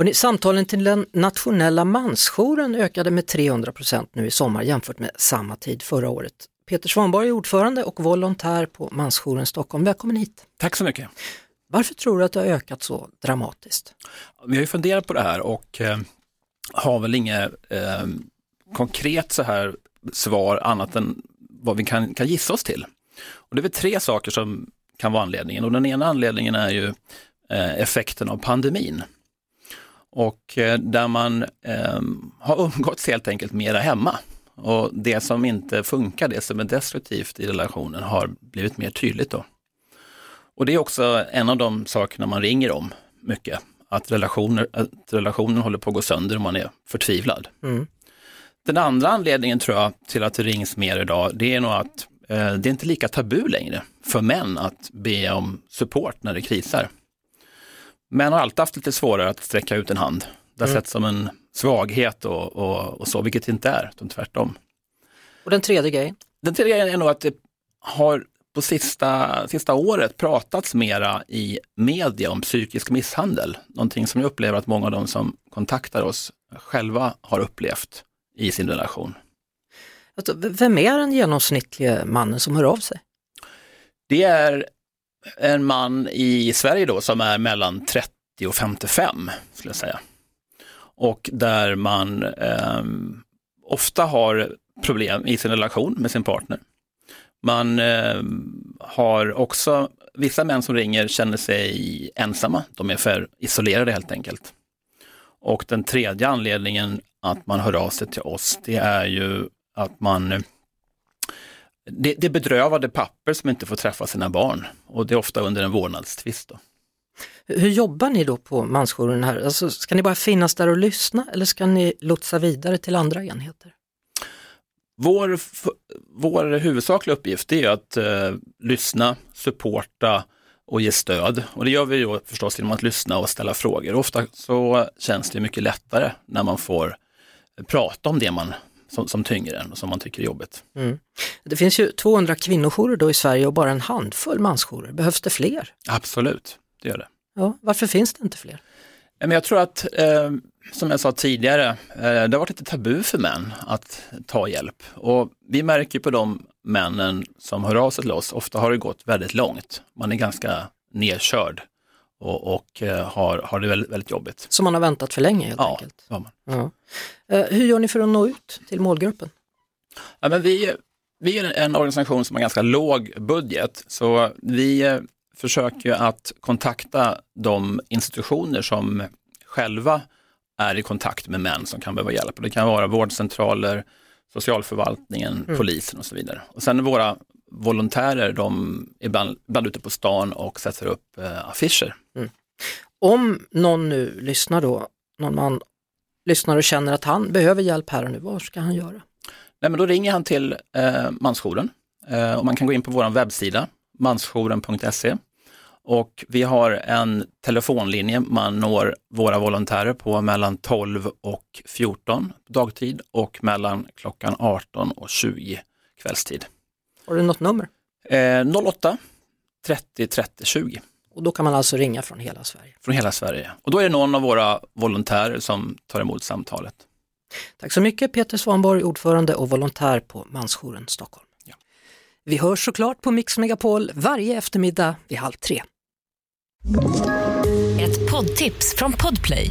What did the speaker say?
Hörrni, samtalen till den nationella mansjouren ökade med 300 procent nu i sommar jämfört med samma tid förra året. Peter Svanborg är ordförande och volontär på Mansjouren Stockholm. Välkommen hit! Tack så mycket. Varför tror du att det har ökat så dramatiskt? Vi har ju funderat på det här och eh, har väl inget eh, konkret så här svar annat än vad vi kan, kan gissa oss till. Och det är väl tre saker som kan vara anledningen och den ena anledningen är ju eh, effekten av pandemin. Och eh, där man eh, har umgåtts helt enkelt mera hemma. Och det som inte funkar, det som är destruktivt i relationen har blivit mer tydligt då. Och det är också en av de sakerna man ringer om mycket, att, relationer, att relationen håller på att gå sönder och man är förtvivlad. Mm. Den andra anledningen tror jag till att det rings mer idag, det är nog att eh, det är inte lika tabu längre för män att be om support när det krisar. Män har alltid haft lite svårare att sträcka ut en hand. Det har Mm. sett som en svaghet och, och, och så, vilket det inte är, utan tvärtom. Och den tredje grejen? Den tredje grejen är nog att det har på sista, sista året pratats mera i media om psykisk misshandel. Någonting som jag upplever att många av de som kontaktar oss själva har upplevt i sin relation. Alltså, vem är den genomsnittliga mannen som hör av sig? Det är en man i Sverige då som är mellan 30 och 55 skulle jag säga. Och där man eh, ofta har problem i sin relation med sin partner. Man eh, har också, vissa män som ringer känner sig ensamma, de är för isolerade helt enkelt. Och den tredje anledningen att man hör av sig till oss, det är ju att man eh, det, det är bedrövade papper som inte får träffa sina barn och det är ofta under en vårdnadstvist. Då. Hur jobbar ni då på mansjouren här? Alltså, ska ni bara finnas där och lyssna eller ska ni lotsa vidare till andra enheter? Vår, vår huvudsakliga uppgift är att eh, lyssna, supporta och ge stöd. Och det gör vi ju förstås genom att lyssna och ställa frågor. Ofta så känns det mycket lättare när man får prata om det man, som, som tynger en och som man tycker är jobbigt. Det finns ju 200 kvinnojourer då i Sverige och bara en handfull mansjourer. Behövs det fler? Absolut, det gör det. Ja, varför finns det inte fler? Men jag tror att, eh, som jag sa tidigare, eh, det har varit lite tabu för män att ta hjälp. Och vi märker på de männen som hör av sig till oss, ofta har det gått väldigt långt. Man är ganska nedkörd och, och eh, har, har det väldigt, väldigt jobbigt. Som man har väntat för länge helt Ja, enkelt. har man. Ja. Eh, hur gör ni för att nå ut till målgruppen? Ja, men vi, vi är en organisation som har ganska låg budget, så vi eh, försöker att kontakta de institutioner som själva är i kontakt med män som kan behöva hjälp. Och Det kan vara vårdcentraler, socialförvaltningen, polisen och så vidare. Och sen är våra volontärer, de är ibland, ibland ute på stan och sätter upp eh, affischer. Om någon nu lyssnar då, någon man lyssnar och känner att han behöver hjälp här och nu, vad ska han göra? Nej, men då ringer han till eh, Mansjouren eh, och man kan gå in på vår webbsida, mansjouren.se. Och vi har en telefonlinje man når våra volontärer på mellan 12 och 14 dagtid och mellan klockan 18 och 20 kvällstid. Har du något nummer? Eh, 08 30 30 20 Och då kan man alltså ringa från hela Sverige. från hela Sverige. Och då är det någon av våra volontärer som tar emot samtalet. Tack så mycket Peter Svanborg, ordförande och volontär på Mansjouren Stockholm. Ja. Vi hörs såklart på Mix Megapol varje eftermiddag vid halv tre. Ett poddtips från Podplay.